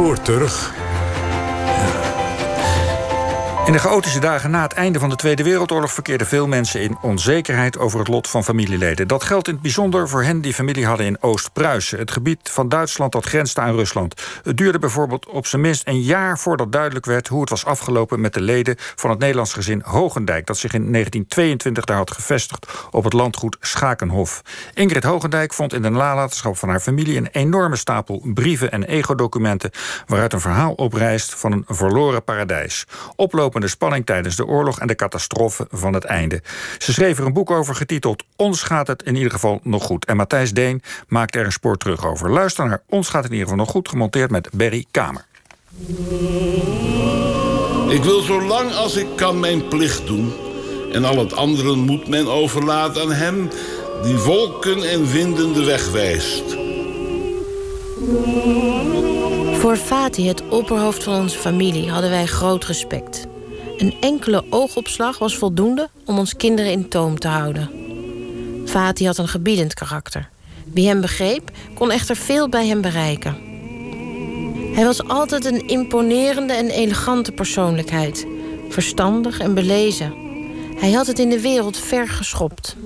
spoorturg. In de chaotische dagen na het einde van de Tweede Wereldoorlog verkeerden veel mensen in onzekerheid over het lot van familieleden. Dat geldt in het bijzonder voor hen die familie hadden in Oost-Pruisen, het gebied van Duitsland dat grenste aan Rusland. Het duurde bijvoorbeeld op zijn minst een jaar voordat duidelijk werd hoe het was afgelopen met de leden van het Nederlands gezin Hogendijk, dat zich in 1922 daar had gevestigd op het landgoed Schakenhof. Ingrid Hogendijk vond in de nalatenschap van haar familie een enorme stapel brieven en ego-documenten waaruit een verhaal oprijst van een verloren paradijs. Oplopende de spanning tijdens de oorlog en de catastrofe van het einde. Ze schreef er een boek over getiteld Ons gaat het in ieder geval nog goed. En Matthijs Deen maakt er een spoor terug over. Luister naar Ons gaat het in ieder geval nog goed, gemonteerd met Berry Kamer. Ik wil zo lang als ik kan mijn plicht doen. En al het andere moet men overlaten aan hem die wolken en winden de weg wijst. Voor Fatih, het opperhoofd van onze familie, hadden wij groot respect. Een enkele oogopslag was voldoende om ons kinderen in toom te houden. Fatih had een gebiedend karakter. Wie hem begreep, kon echter veel bij hem bereiken. Hij was altijd een imponerende en elegante persoonlijkheid, verstandig en belezen. Hij had het in de wereld ver geschopt.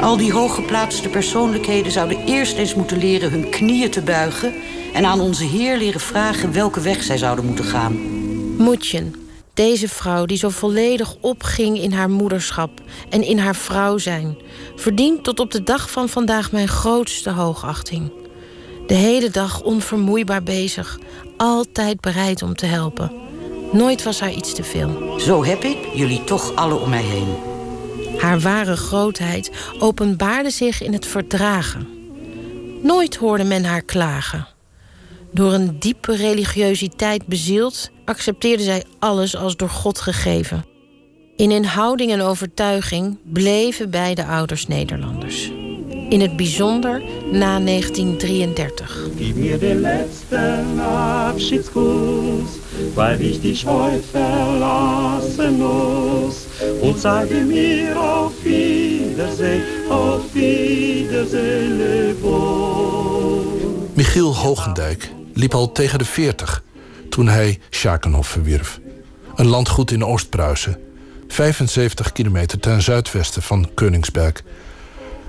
Al die hooggeplaatste persoonlijkheden zouden eerst eens moeten leren hun knieën te buigen en aan onze Heer leren vragen welke weg zij zouden moeten gaan. Moetjen, deze vrouw die zo volledig opging in haar moederschap en in haar vrouw zijn, verdient tot op de dag van vandaag mijn grootste hoogachting. De hele dag onvermoeibaar bezig, altijd bereid om te helpen. Nooit was haar iets te veel. Zo heb ik jullie toch alle om mij heen. Haar ware grootheid openbaarde zich in het verdragen. Nooit hoorde men haar klagen. Door een diepe religiositeit bezield, accepteerde zij alles als door God gegeven. In inhouding en overtuiging bleven beide ouders Nederlanders. In het bijzonder na 1933. Gib mir den letzten Abschiedskuss, weil ich dich heute verlassen muss. Und sage mir auf Wiedersehen, auf Wiedersehen, Michiel Hogendijk liep al tegen de 40 toen hij Schakenhof verwierf. Een landgoed in Oost-Pruisen, 75 kilometer ten zuidwesten van Koningsberg.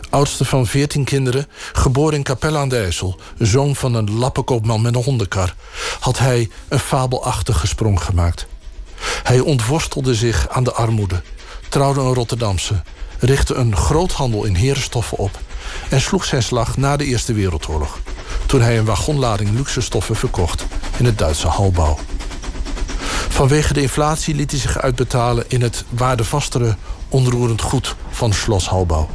Oudste van 14 kinderen, geboren in Capelle aan de IJssel, zoon van een lappenkoopman met een hondenkar, had hij een fabelachtige sprong gemaakt. Hij ontworstelde zich aan de armoede, trouwde een Rotterdamse, richtte een groothandel in herenstoffen op en sloeg zijn slag na de Eerste Wereldoorlog toen hij een wagonlading luxe stoffen verkocht in het Duitse Halbouw. Vanwege de inflatie liet hij zich uitbetalen in het waardevastere onroerend goed van Schloss Halbouw.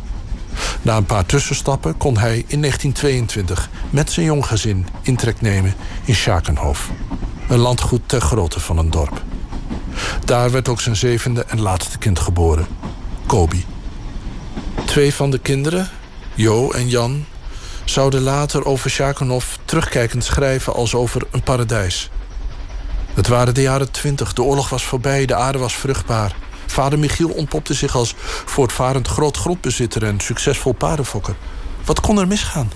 Na een paar tussenstappen kon hij in 1922 met zijn jong gezin intrek nemen in Schakenhof. Een landgoed ter grootte van een dorp. Daar werd ook zijn zevende en laatste kind geboren, Kobi. Twee van de kinderen, Jo en Jan, zouden later over Sjakonov terugkijkend schrijven als over een paradijs. Het waren de jaren twintig, de oorlog was voorbij, de aarde was vruchtbaar. Vader Michiel ontpopte zich als voortvarend groot grondbezitter en succesvol paardenfokker. Wat kon er misgaan?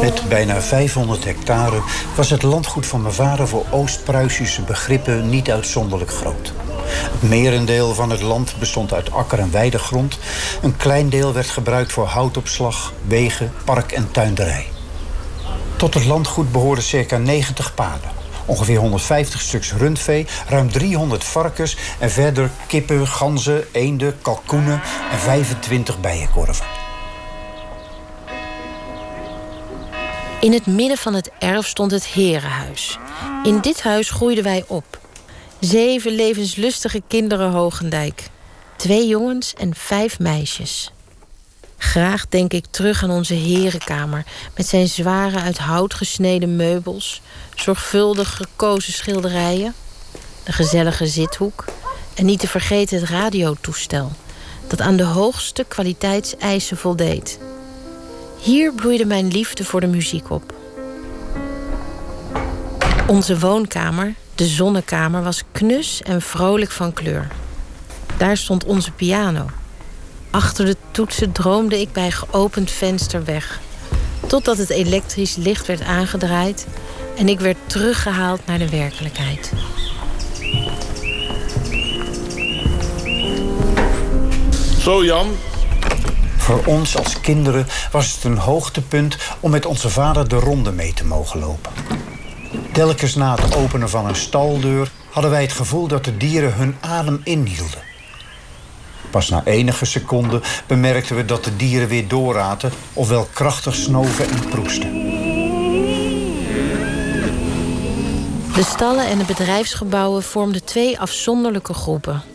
Met bijna 500 hectare was het landgoed van mijn vader voor Oost-Pruisische begrippen niet uitzonderlijk groot. Het merendeel van het land bestond uit akker- en weidegrond. Een klein deel werd gebruikt voor houtopslag, wegen, park en tuinderij. Tot het landgoed behoorden circa 90 paden. Ongeveer 150 stuks rundvee, ruim 300 varkens... en verder kippen, ganzen, eenden, kalkoenen en 25 bijenkorven. In het midden van het erf stond het herenhuis. In dit huis groeiden wij op. Zeven levenslustige kinderen Hogendijk. Twee jongens en vijf meisjes. Graag denk ik terug aan onze herenkamer... met zijn zware uit hout gesneden meubels... zorgvuldig gekozen schilderijen... de gezellige zithoek... en niet te vergeten het radiotoestel... dat aan de hoogste kwaliteitseisen voldeed. Hier bloeide mijn liefde voor de muziek op. Onze woonkamer, de zonnekamer was knus en vrolijk van kleur. Daar stond onze piano. Achter de toetsen droomde ik bij geopend venster weg. Totdat het elektrisch licht werd aangedraaid en ik werd teruggehaald naar de werkelijkheid. Zo, Jan. Voor ons als kinderen was het een hoogtepunt om met onze vader de ronde mee te mogen lopen. Telkens na het openen van een staldeur hadden wij het gevoel dat de dieren hun adem inhielden. Pas na enige seconden bemerkten we dat de dieren weer doorraten, ofwel krachtig snoven en proesten. De stallen en de bedrijfsgebouwen vormden twee afzonderlijke groepen.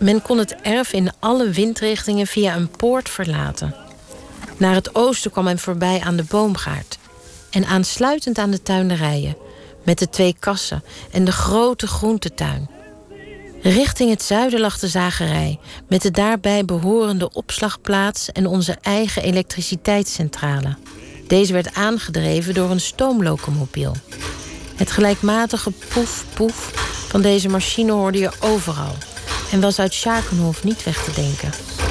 Men kon het erf in alle windrichtingen via een poort verlaten. Naar het oosten kwam men voorbij aan de boomgaard. En aansluitend aan de tuinderijen, met de twee kassen en de grote groentetuin. Richting het zuiden lag de zagerij, met de daarbij behorende opslagplaats en onze eigen elektriciteitscentrale. Deze werd aangedreven door een stoomlocomobiel. Het gelijkmatige poef-poef van deze machine hoorde je overal en was uit Schakenhof niet weg te denken.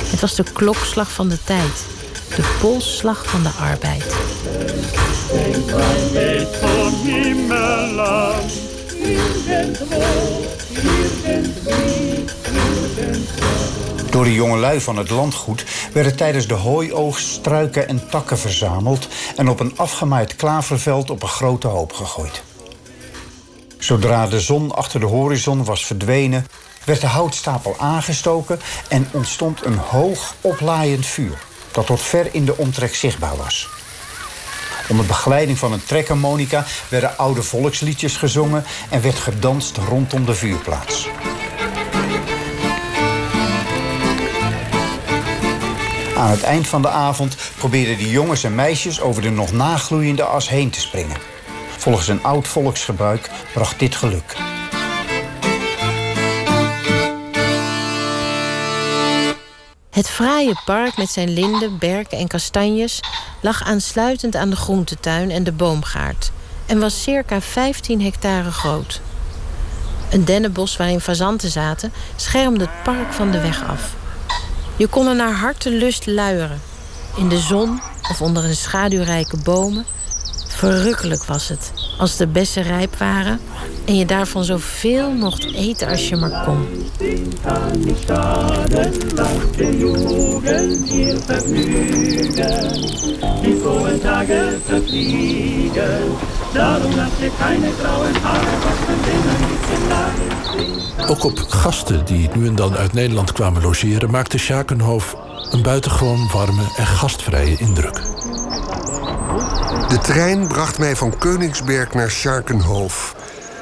Het was de klokslag van de tijd, de polsslag van de arbeid. Door de jongelui van het landgoed werden tijdens de hooioogst struiken en takken verzameld en op een afgemaaid klaverveld op een grote hoop gegooid. Zodra de zon achter de horizon was verdwenen, werd de houtstapel aangestoken en ontstond een hoog oplaaiend vuur dat tot ver in de omtrek zichtbaar was. Onder begeleiding van een trekharmonica werden oude volksliedjes gezongen en werd gedanst rondom de vuurplaats. Aan het eind van de avond probeerden de jongens en meisjes over de nog nagloeiende as heen te springen. Volgens een oud volksgebruik bracht dit geluk. Het fraaie park met zijn linden, berken en kastanjes lag aansluitend aan de groentetuin en de boomgaard en was circa 15 hectare groot. Een dennenbos waarin fazanten zaten schermde het park van de weg af. Je kon er naar hartelust luieren, in de zon of onder een schaduwrijke bomen. Verrukkelijk was het als de bessen rijp waren en je daarvan zoveel mocht eten als je maar kon. Ook op gasten die nu en dan uit Nederland kwamen logeren... maakte Schakenhof een buitengewoon warme en gastvrije indruk. De trein bracht mij van Koningsberg naar Schakenhof.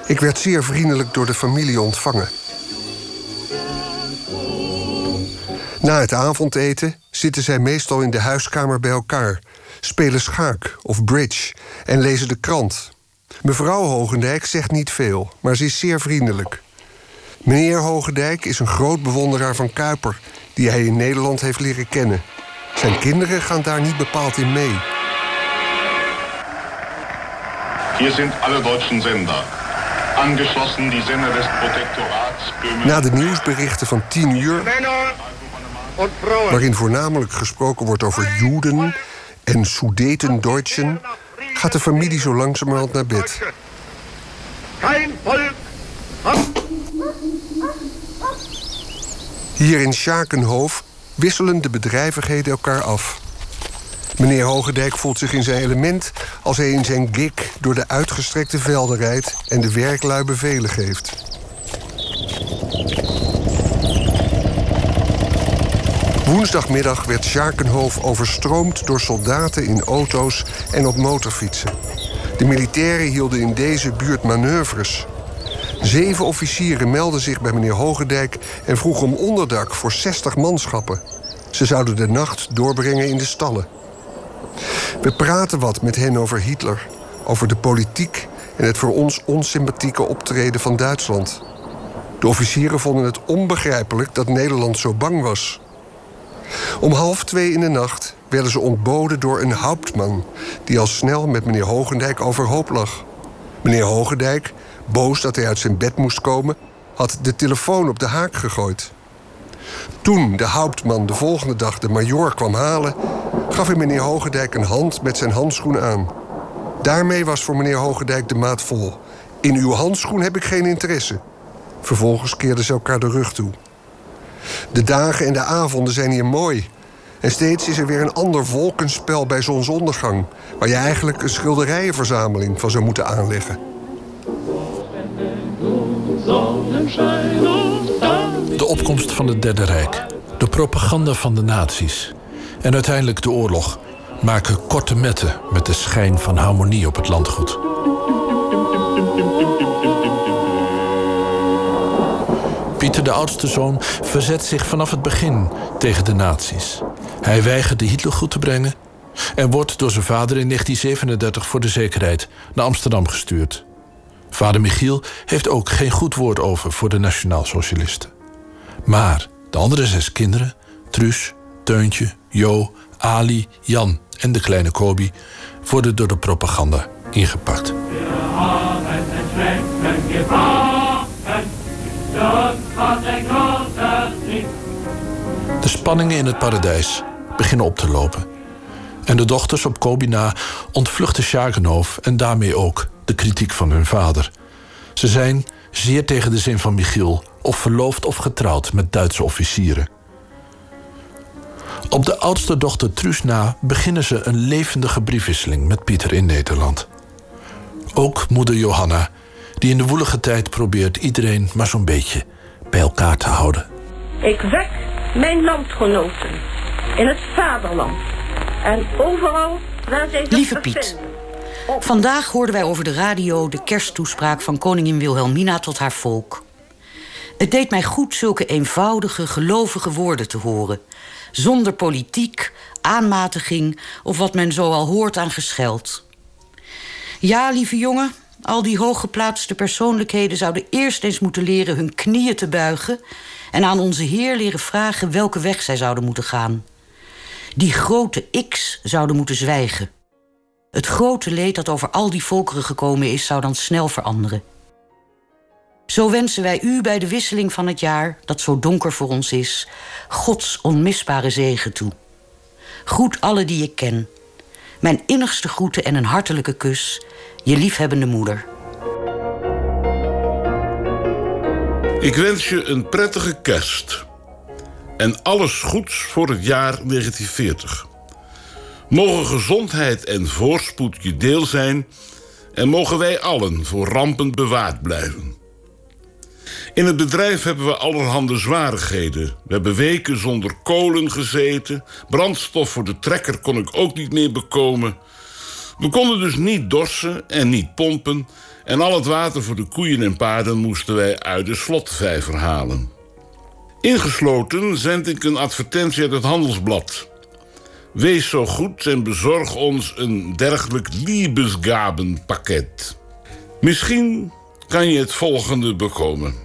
Ik werd zeer vriendelijk door de familie ontvangen. Na het avondeten zitten zij meestal in de huiskamer bij elkaar, spelen schaak of bridge en lezen de krant. Mevrouw Hogendijk zegt niet veel, maar ze is zeer vriendelijk. Meneer Hogendijk is een groot bewonderaar van Kuiper, die hij in Nederland heeft leren kennen. Zijn kinderen gaan daar niet bepaald in mee. Hier zijn alle deutschen Sender. Angeschlossen die Sender des Protektorats Böhmen. Na de nieuwsberichten van 10 uur, waarin voornamelijk gesproken wordt over Joden en Sudetendeutschen, gaat de familie zo langzamerhand naar bed. Kein volk Hier in Schakenhof wisselen de bedrijvigheden elkaar af. Meneer Hogendijk voelt zich in zijn element als hij in zijn gig door de uitgestrekte velden rijdt en de werklui bevelen geeft. Woensdagmiddag werd Schakenhof overstroomd door soldaten in auto's en op motorfietsen. De militairen hielden in deze buurt manoeuvres. Zeven officieren meldden zich bij meneer Hogendijk en vroegen om onderdak voor 60 manschappen. Ze zouden de nacht doorbrengen in de stallen. We praten wat met hen over Hitler, over de politiek en het voor ons onsympathieke optreden van Duitsland. De officieren vonden het onbegrijpelijk dat Nederland zo bang was. Om half twee in de nacht werden ze ontboden door een hauptman... die al snel met meneer Hogendijk overhoop lag. Meneer Hogendijk, boos dat hij uit zijn bed moest komen... had de telefoon op de haak gegooid. Toen de Hauptman de volgende dag de majoor kwam halen, gaf hij meneer Hogendijk een hand met zijn handschoen aan. Daarmee was voor meneer Hogendijk de maat vol. In uw handschoen heb ik geen interesse. Vervolgens keerden ze elkaar de rug toe. De dagen en de avonden zijn hier mooi. En steeds is er weer een ander wolkenspel bij zonsondergang... waar je eigenlijk een schilderijenverzameling van zou moeten aanleggen. Opkomst van het Derde Rijk, de propaganda van de nazi's... en uiteindelijk de oorlog maken korte metten met de schijn van harmonie op het landgoed. Pieter, de oudste zoon, verzet zich vanaf het begin tegen de nazi's. Hij weigert de Hitler goed te brengen en wordt door zijn vader in 1937 voor de zekerheid naar Amsterdam gestuurd. Vader Michiel heeft ook geen goed woord over voor de nationaal-socialisten. Maar de andere zes kinderen, Truus, Teuntje, Jo, Ali, Jan en de kleine Kobi, worden door de propaganda ingepakt. De spanningen in het paradijs beginnen op te lopen. En de dochters op Kobi na ontvluchten Sjagenhof en daarmee ook de kritiek van hun vader. Ze zijn zeer tegen de zin van Michiel, of verloofd of getrouwd met Duitse officieren. Op de oudste dochter Truus na beginnen ze een levendige briefwisseling met Pieter in Nederland. Ook moeder Johanna, die in de woelige tijd probeert iedereen maar zo'n beetje bij elkaar te houden. Ik wek mijn landgenoten in het vaderland en overal waar zij zich Lieve Piet, vandaag hoorden wij over de radio de kersttoespraak van koningin Wilhelmina tot haar volk. Het deed mij goed zulke eenvoudige, gelovige woorden te horen, zonder politiek, aanmatiging of wat men zo al hoort aan gescheld. Ja, lieve jongen, al die hooggeplaatste persoonlijkheden zouden eerst eens moeten leren hun knieën te buigen en aan onze Heer leren vragen welke weg zij zouden moeten gaan. Die grote X zouden moeten zwijgen. Het grote leed dat over al die volkeren gekomen is, zou dan snel veranderen. Zo wensen wij u bij de wisseling van het jaar, dat zo donker voor ons is, Gods onmisbare zegen toe. Groet alle die ik ken. Mijn innigste groeten en een hartelijke kus, je liefhebbende moeder. Ik wens je een prettige kerst. En alles goeds voor het jaar 1940. Mogen gezondheid en voorspoed je deel zijn... en mogen wij allen voor rampen bewaard blijven. In het bedrijf hebben we allerhande zwarigheden. We hebben weken zonder kolen gezeten. Brandstof voor de trekker kon ik ook niet meer bekomen. We konden dus niet dorsen en niet pompen... en al het water voor de koeien en paarden moesten wij uit de slotvijver halen. Ingesloten zend ik een advertentie uit het Handelsblad. Wees zo goed en bezorg ons een dergelijk liebesgabenpakket. Misschien kan je het volgende bekomen.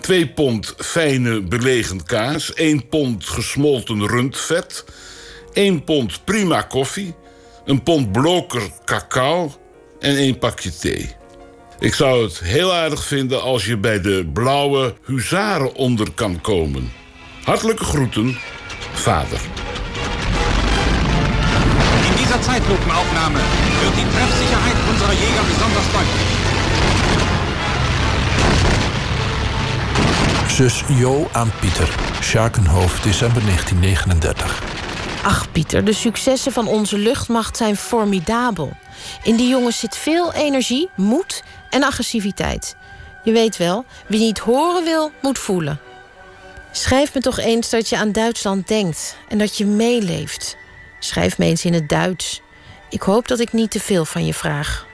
2 pond fijne belegend kaas, 1 pond gesmolten rundvet, 1 pond prima koffie, een pond bloker cacao en één pakje thee. Ik zou het heel aardig vinden als je bij de blauwe huzaren onder kan komen. Hartelijke groeten, vader. In dieser Zeitlupenaufnahme wird die Treffsicherheit Zus Jo aan Pieter, Schakenhoofd, december 1939. Ach Pieter, de successen van onze luchtmacht zijn formidabel. In die jongens zit veel energie, moed en agressiviteit. Je weet wel, wie niet horen wil, moet voelen. Schrijf me toch eens dat je aan Duitsland denkt en dat je meeleeft. Schrijf me eens in het Duits. Ik hoop dat ik niet te veel van je vraag.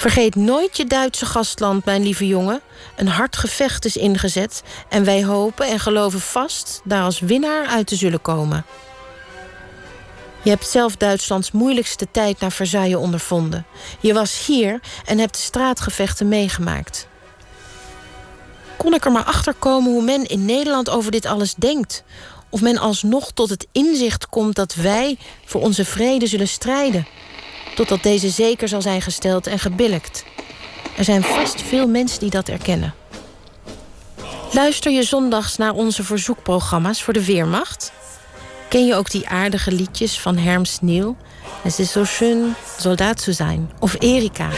Vergeet nooit je Duitse gastland, mijn lieve jongen. Een hard gevecht is ingezet en wij hopen en geloven vast daar als winnaar uit te zullen komen. Je hebt zelf Duitslands moeilijkste tijd naar Versailles ondervonden. Je was hier en hebt de straatgevechten meegemaakt. Kon ik er maar achter komen hoe men in Nederland over dit alles denkt? Of men alsnog tot het inzicht komt dat wij voor onze vrede zullen strijden? Totdat deze zeker zal zijn gesteld en gebillijkt. Er zijn vast veel mensen die dat erkennen. Luister je zondags naar onze verzoekprogramma's voor de Weermacht? Ken je ook die aardige liedjes van Herm Sneeuw? Het is zo schön soldaat te zijn. Of Erika.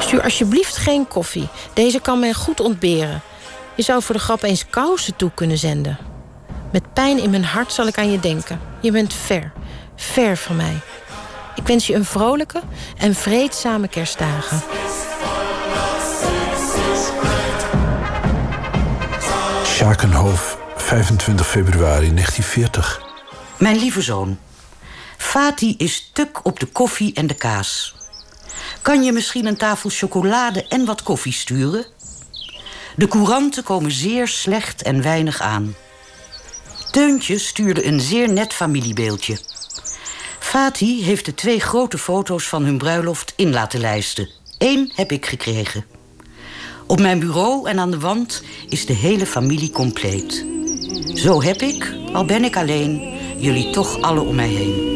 Stuur alsjeblieft geen koffie. Deze kan men goed ontberen. Je zou voor de grap eens kousen toe kunnen zenden. Met pijn in mijn hart zal ik aan je denken. Je bent ver, ver van mij. Ik wens je een vrolijke en vreedzame kerstdagen. Schakenhof, 25 februari 1940. Mijn lieve zoon. Fati is stuk op de koffie en de kaas. Kan je misschien een tafel chocolade en wat koffie sturen? De couranten komen zeer slecht en weinig aan. Teuntje stuurde een zeer net familiebeeldje. Fati heeft de twee grote foto's van hun bruiloft in laten lijsten. Eén heb ik gekregen. Op mijn bureau en aan de wand is de hele familie compleet. Zo heb ik, al ben ik alleen, jullie toch alle om mij heen.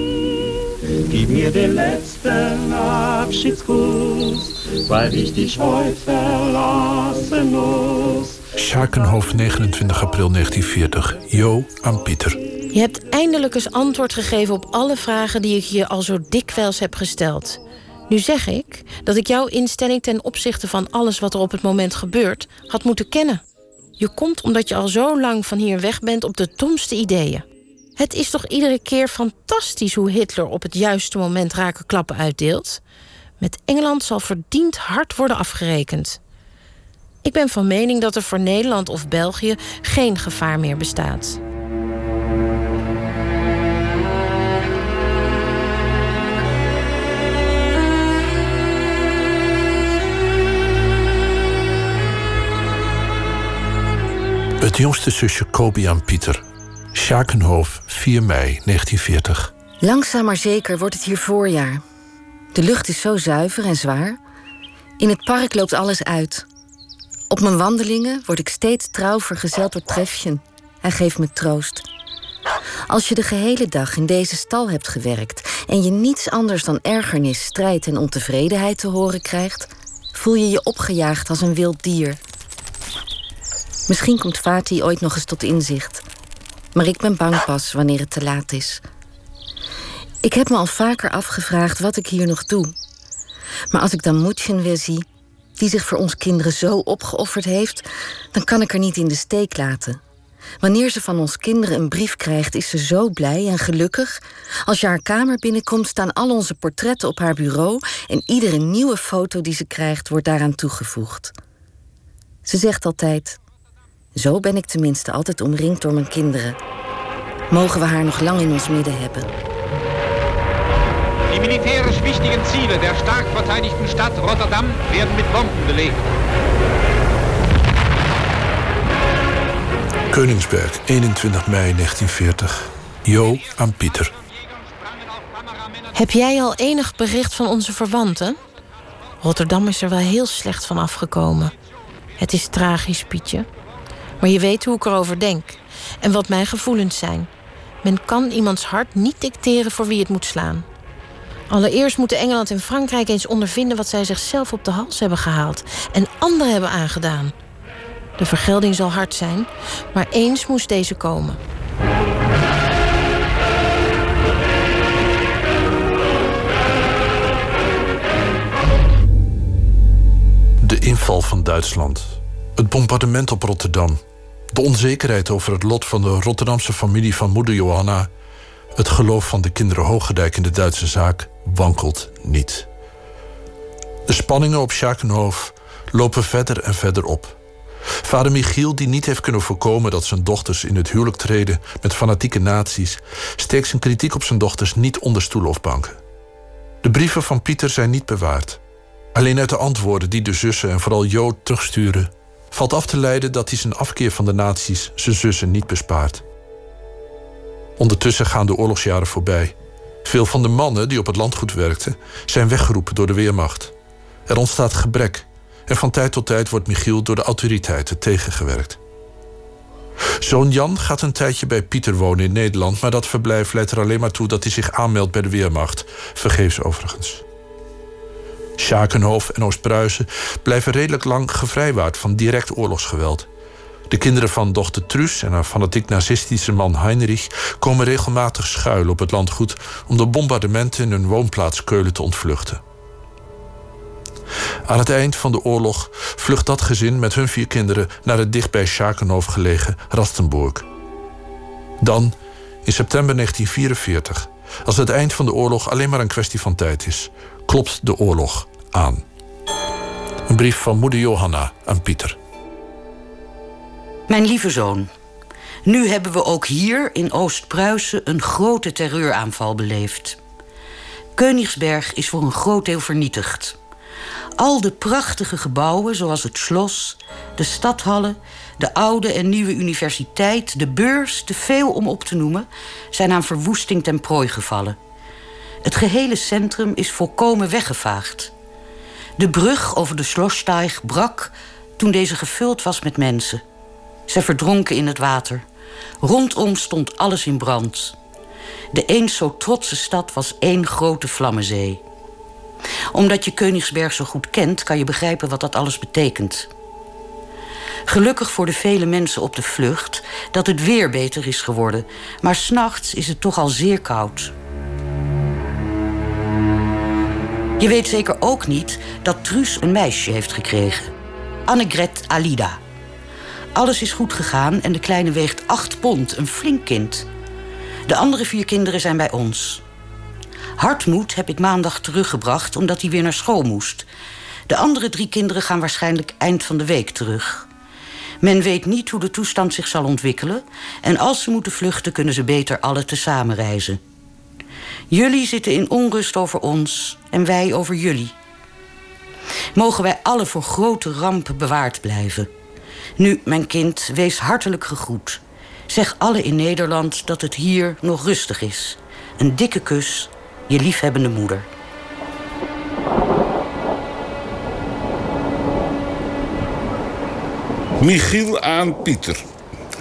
Gib mir den letzten Abschiedskuss, weil ich dich heute verlassen muss. Schakenhof, 29 april 1940. Jo aan Pieter. Je hebt eindelijk eens antwoord gegeven op alle vragen die ik je al zo dikwijls heb gesteld. Nu zeg ik dat ik jouw instelling ten opzichte van alles wat er op het moment gebeurt had moeten kennen. Je komt omdat je al zo lang van hier weg bent op de domste ideeën. Het is toch iedere keer fantastisch hoe Hitler op het juiste moment rake klappen uitdeelt? Met Engeland zal verdiend hard worden afgerekend. Ik ben van mening dat er voor Nederland of België geen gevaar meer bestaat. Het jongste zusje Kobi Pieter. Schakenhof, 4 mei 1940. Langzaam maar zeker wordt het hier voorjaar. De lucht is zo zuiver en zwaar. In het park loopt alles uit. Op mijn wandelingen word ik steeds trouw vergezeld door Trefjen. Hij geeft me troost. Als je de gehele dag in deze stal hebt gewerkt en je niets anders dan ergernis, strijd en ontevredenheid te horen krijgt, voel je je opgejaagd als een wild dier. Misschien komt Fatih ooit nog eens tot inzicht. Maar ik ben bang pas wanneer het te laat is. Ik heb me al vaker afgevraagd wat ik hier nog doe. Maar als ik dan Moetjen weer zie, die zich voor ons kinderen zo opgeofferd heeft, dan kan ik haar niet in de steek laten. Wanneer ze van ons kinderen een brief krijgt, is ze zo blij en gelukkig. Als je haar kamer binnenkomt, staan al onze portretten op haar bureau en iedere nieuwe foto die ze krijgt wordt daaraan toegevoegd. Ze zegt altijd: Zo ben ik tenminste altijd omringd door mijn kinderen. Mogen we haar nog lang in ons midden hebben. Die militärisch wichtigen Ziele der stark verteidigten Stadt Rotterdam werden mit Bomben belegt. Koningsberg, 21 mei 1940. Jo aan Pieter. Heb jij al enig bericht van onze verwanten? Rotterdam is er wel heel slecht van afgekomen. Het is tragisch, Pietje. Maar je weet hoe ik erover denk. En wat mijn gevoelens zijn. Men kan iemands hart niet dicteren voor wie het moet slaan. Allereerst moeten Engeland en Frankrijk eens ondervinden wat zij zichzelf op de hals hebben gehaald en anderen hebben aangedaan. De vergelding zal hard zijn, maar eens moest deze komen. De inval van Duitsland. Het bombardement op Rotterdam. De onzekerheid over het lot van de Rotterdamse familie van moeder Johanna. Het geloof van de kinderen Hoogendijk in de Duitse zaak wankelt niet. De spanningen op Schakenhof lopen verder en verder op. Vader Michiel, die niet heeft kunnen voorkomen dat zijn dochters in het huwelijk treden met fanatieke naties, steekt zijn kritiek op zijn dochters niet onder stoelen of banken. De brieven van Pieter zijn niet bewaard. Alleen uit de antwoorden die de zussen en vooral Jood terugsturen, valt af te leiden dat hij zijn afkeer van de naties zijn zussen niet bespaart. Ondertussen gaan de oorlogsjaren voorbij. Veel van de mannen die op het landgoed werkten, zijn weggeroepen door de Weermacht. Er ontstaat gebrek en van tijd tot tijd wordt Michiel door de autoriteiten tegengewerkt. Zoon Jan gaat een tijdje bij Pieter wonen in Nederland, maar dat verblijf leidt er alleen maar toe dat hij zich aanmeldt bij de Weermacht, vergeefs overigens. Schakenhof en Oost-Pruisen blijven redelijk lang gevrijwaard van direct oorlogsgeweld. De kinderen van dochter Truus en haar fanatiek nazistische man Heinrich komen regelmatig schuilen op het landgoed om de bombardementen in hun woonplaats Keulen te ontvluchten. Aan het eind van de oorlog vlucht dat gezin met hun vier kinderen naar het dichtbij Schakenhof gelegen Rastenburg. Dan, in september 1944, als het eind van de oorlog alleen maar een kwestie van tijd is, klopt de oorlog aan. Een brief van moeder Johanna aan Pieter. Mijn lieve zoon, nu hebben we ook hier in Oost-Pruisen een grote terreuraanval beleefd. Königsberg is voor een groot deel vernietigd. Al de prachtige gebouwen, zoals het Slos, de stadhallen, de oude en nieuwe universiteit, de beurs, te veel om op te noemen, zijn aan verwoesting ten prooi gevallen. Het gehele centrum is volkomen weggevaagd. De brug over de Slossteig brak toen deze gevuld was met mensen. Ze verdronken in het water. Rondom stond alles in brand. De eens zo trotse stad was één grote vlammenzee. Omdat je Königsberg zo goed kent, kan je begrijpen wat dat alles betekent. Gelukkig voor de vele mensen op de vlucht dat het weer beter is geworden, maar s'nachts is het toch al zeer koud. Je weet zeker ook niet dat Truus een meisje heeft gekregen. Annegret Alida. Alles is goed gegaan en de kleine weegt acht pond, een flink kind. De andere vier kinderen zijn bij ons. Hartmoed heb ik maandag teruggebracht omdat hij weer naar school moest. De andere drie kinderen gaan waarschijnlijk eind van de week terug. Men weet niet hoe de toestand zich zal ontwikkelen en als ze moeten vluchten kunnen ze beter alle tezamen reizen. Jullie zitten in onrust over ons en wij over jullie. Mogen wij alle voor grote rampen bewaard blijven. Nu, mijn kind, wees hartelijk gegroet. Zeg alle in Nederland dat het hier nog rustig is. Een dikke kus, je liefhebbende moeder. Michiel aan Pieter.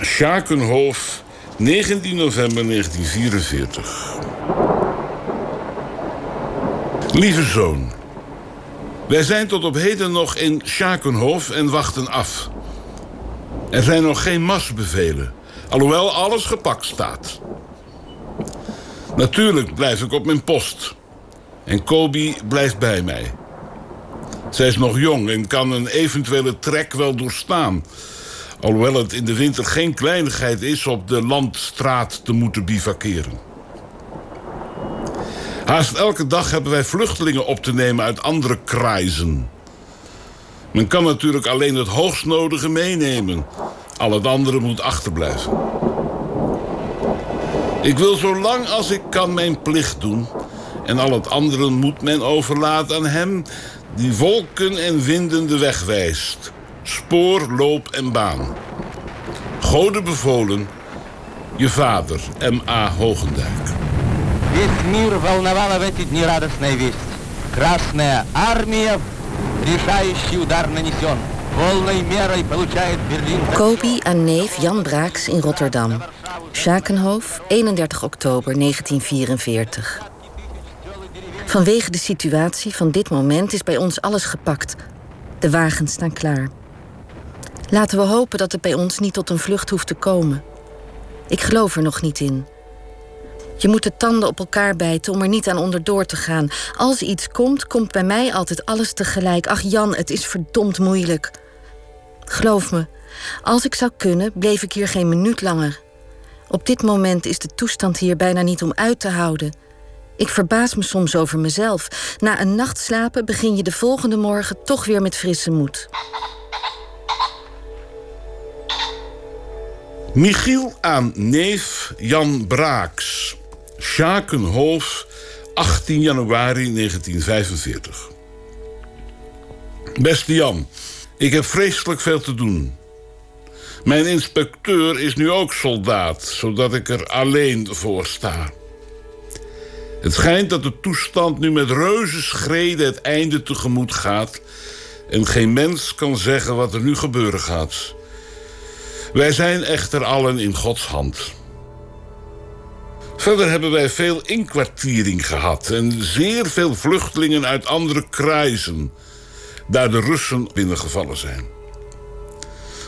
Schakenhof, 19 november 1944. Lieve zoon. Wij zijn tot op heden nog in Schakenhof en wachten af. Er zijn nog geen marsbevelen, alhoewel alles gepakt staat. Natuurlijk blijf ik op mijn post. En Kobi blijft bij mij. Zij is nog jong en kan een eventuele trek wel doorstaan. Alhoewel het in de winter geen kleinigheid is op de landstraat te moeten bivakeren. Haast elke dag hebben wij vluchtelingen op te nemen uit andere krijzen. Men kan natuurlijk alleen het hoogstnodige meenemen. Al het andere moet achterblijven. Ik wil zo lang als ik kan mijn plicht doen. En al het andere moet men overlaten aan hem... die wolken en winden de weg wijst. Spoor, loop en baan. Gode bevolen, je vader, M.A. Hogendijk. Весь мир волновала в эти дни радостная весть. Красная армия, решающий удар нанесен. Полной мерой получает Берлин... Kobi aan neef Jan Braaks in Rotterdam. Schakenhof, 31 oktober 1944. Vanwege de situatie van dit moment is bij ons alles gepakt. De wagens staan klaar. Laten we hopen dat het bij ons niet tot een vlucht hoeft te komen. Ik geloof er nog niet in. Je moet de tanden op elkaar bijten om er niet aan onderdoor te gaan. Als iets komt, komt bij mij altijd alles tegelijk. Ach Jan, het is verdomd moeilijk. Geloof me, als ik zou kunnen, bleef ik hier geen minuut langer. Op dit moment is de toestand hier bijna niet om uit te houden. Ik verbaas me soms over mezelf. Na een nacht slapen begin je de volgende morgen toch weer met frisse moed. Michiel aan neef Jan Braaks. Schakenhof, 18 januari 1945. Beste Jan, ik heb vreselijk veel te doen. Mijn inspecteur is nu ook soldaat, zodat ik er alleen voor sta. Het schijnt dat de toestand nu met reuzenschreden het einde tegemoet gaat... en geen mens kan zeggen wat er nu gebeuren gaat. Wij zijn echter allen in Gods hand. Verder hebben wij veel inkwartiering gehad en zeer veel vluchtelingen uit andere kruisen, daar de Russen binnengevallen zijn.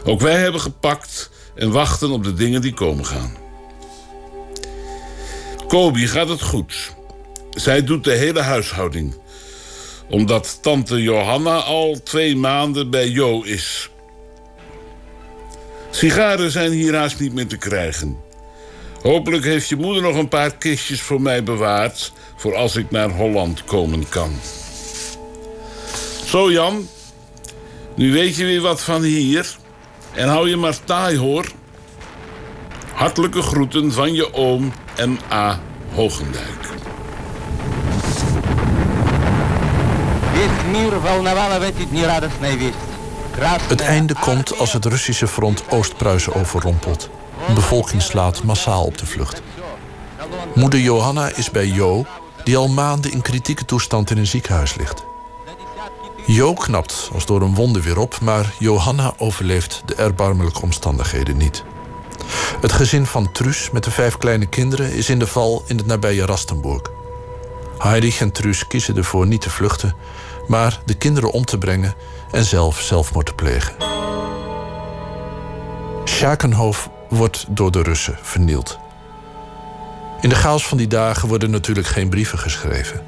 Ook wij hebben gepakt en wachten op de dingen die komen gaan. Kobi gaat het goed. Zij doet de hele huishouding. Omdat tante Johanna al twee maanden bij Jo is. Sigaren zijn hier haast niet meer te krijgen. Hopelijk heeft je moeder nog een paar kistjes voor mij bewaard... voor als ik naar Holland komen kan. Zo, Jan. Nu weet je weer wat van hier. En hou je maar taai, hoor. Hartelijke groeten van je oom M.A. Hogendijk. Het einde komt als het Russische front Oost-Pruisen overrompelt. De bevolking slaat massaal op de vlucht. Moeder Johanna is bij Jo, die al maanden in kritieke toestand in een ziekenhuis ligt. Jo knapt als door een wonde weer op, maar Johanna overleeft de erbarmelijke omstandigheden niet. Het gezin van Truus met de vijf kleine kinderen is in de val in het nabije Rastenburg. Heinrich en Truus kiezen ervoor niet te vluchten, maar de kinderen om te brengen en zelf zelfmoord te plegen. Schakenhof wordt door de Russen vernield. In de chaos van die dagen worden natuurlijk geen brieven geschreven.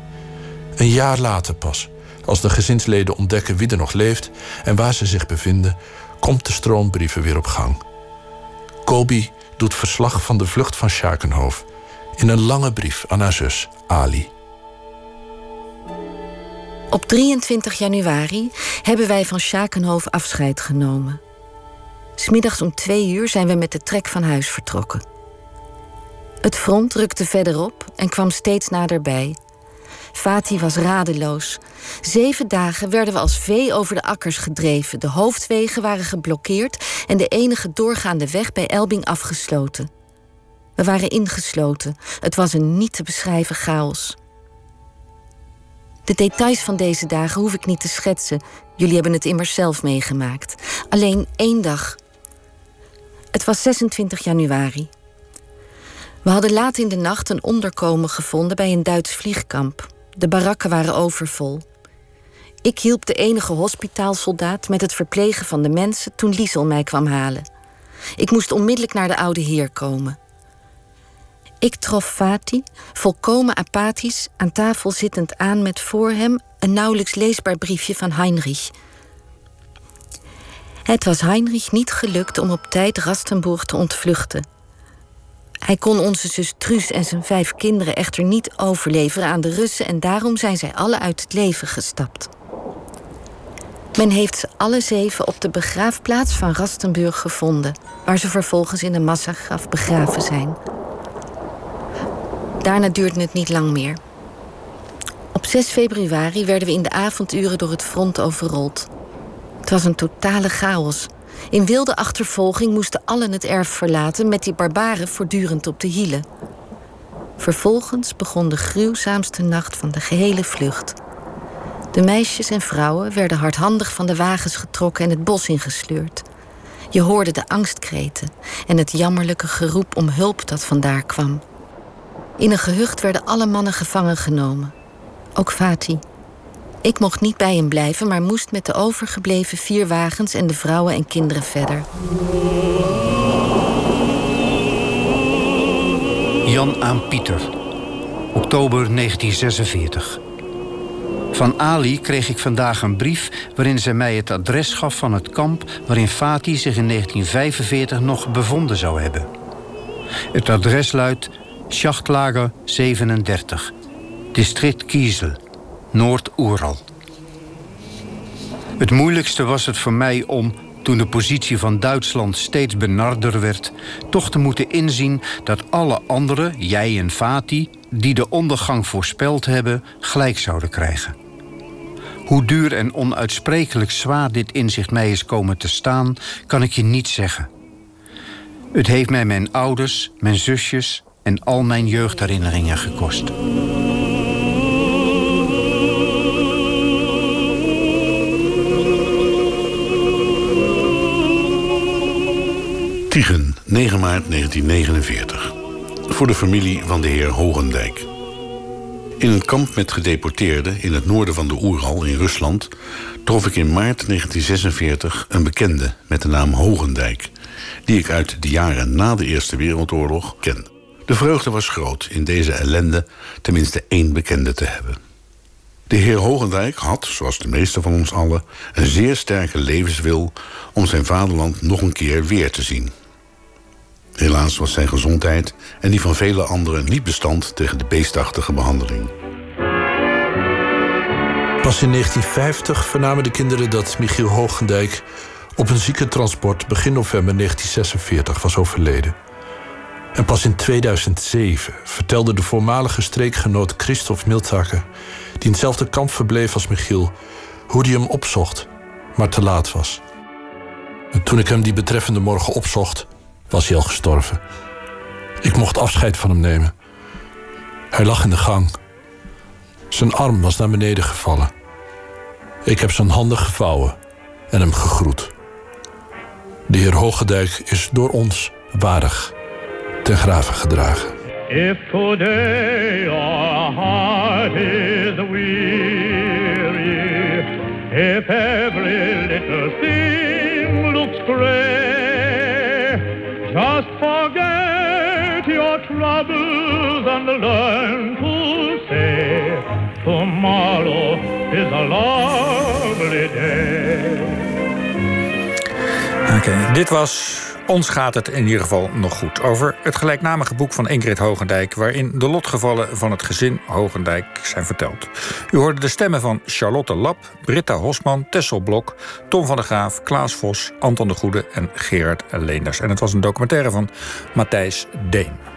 Een jaar later pas, als de gezinsleden ontdekken wie er nog leeft en waar ze zich bevinden, komt de stroom brieven weer op gang. Kobi doet verslag van de vlucht van Schakenhof in een lange brief aan haar zus Ali. Op 23 januari hebben wij van Schakenhof afscheid genomen. Smiddags om twee uur zijn we met de trek van huis vertrokken. Het front rukte verderop en kwam steeds naderbij. Fatih was radeloos. Zeven dagen werden we als vee over de akkers gedreven. De hoofdwegen waren geblokkeerd en de enige doorgaande weg bij Elbing afgesloten. We waren ingesloten. Het was een niet te beschrijven chaos. De details van deze dagen hoef ik niet te schetsen. Jullie hebben het immers zelf meegemaakt. Alleen één dag. Het was 26 januari. We hadden laat in de nacht een onderkomen gevonden bij een Duits vliegkamp. De barakken waren overvol. Ik hielp de enige hospitaalsoldaat met het verplegen van de mensen toen Liesel mij kwam halen. Ik moest onmiddellijk naar de oude heer komen. Ik trof Fati, volkomen apathisch, aan tafel zittend aan met voor hem een nauwelijks leesbaar briefje van Heinrich. Het was Heinrich niet gelukt om op tijd Rastenburg te ontvluchten. Hij kon onze zus Truus en zijn vijf kinderen echter niet overleveren aan de Russen en daarom zijn zij alle uit het leven gestapt. Men heeft ze alle zeven op de begraafplaats van Rastenburg gevonden, waar ze vervolgens in een massagraf begraven zijn. Daarna duurde het niet lang meer. Op 6 februari werden we in de avonduren door het front overrold. Het was een totale chaos. In wilde achtervolging moesten allen het erf verlaten met die barbaren voortdurend op de hielen. Vervolgens begon de gruwzaamste nacht van de gehele vlucht. De meisjes en vrouwen werden hardhandig van de wagens getrokken en het bos ingesleurd. Je hoorde de angstkreten en het jammerlijke geroep om hulp dat vandaar kwam. In een gehucht werden alle mannen gevangen genomen. Ook Fati. Ik mocht niet bij hem blijven, maar moest met de overgebleven vier wagens en de vrouwen en kinderen verder. Jan aan Pieter, oktober 1946. Van Ali kreeg ik vandaag een brief waarin zij mij het adres gaf van het kamp waarin Fati zich in 1945 nog bevonden zou hebben. Het adres luidt Schachtlager 37, district Kiesel, Noord-Oeral. Het moeilijkste was het voor mij om, toen de positie van Duitsland steeds benarder werd, toch te moeten inzien dat alle anderen, jij en Fati, die de ondergang voorspeld hebben, gelijk zouden krijgen. Hoe duur en onuitsprekelijk zwaar dit inzicht mij is komen te staan, kan ik je niet zeggen. Het heeft mij mijn ouders, mijn zusjes en al mijn jeugdherinneringen gekost. Tiegen, 9 maart 1949. voor de familie van de heer Hogendijk. In een kamp met gedeporteerden in het noorden van de Oeral in Rusland trof ik in maart 1946 een bekende met de naam Hogendijk, die ik uit de jaren na de Eerste Wereldoorlog ken. De vreugde was groot in deze ellende tenminste één bekende te hebben. De heer Hogendijk had, zoals de meeste van ons allen, een zeer sterke levenswil om zijn vaderland nog een keer weer te zien. Helaas was zijn gezondheid en die van vele anderen niet bestand tegen de beestachtige behandeling. Pas in 1950 vernamen de kinderen dat Michiel Hoogendijk op een ziekentransport begin november 1946 was overleden. En pas in 2007 vertelde de voormalige streekgenoot Christophe Miltaker, die in hetzelfde kamp verbleef als Michiel, hoe hij hem opzocht, maar te laat was. En toen ik hem die betreffende morgen opzocht, was hij al gestorven. Ik mocht afscheid van hem nemen. Hij lag in de gang. Zijn arm was naar beneden gevallen. Ik heb zijn handen gevouwen en hem gegroet. De heer Hoogedijk is door ons waardig ten grave gedragen. If is lovely day. Oké, dit was ons gaat het in ieder geval nog goed. Over het gelijknamige boek van Ingrid Hogendijk... waarin de lotgevallen van het gezin Hogendijk zijn verteld. U hoorde de stemmen van Charlotte Lap, Britta Hosman, Tessel Blok... Tom van der Graaf, Klaas Vos, Anton de Goede en Gerard Leenders. En het was een documentaire van Matthijs Deen.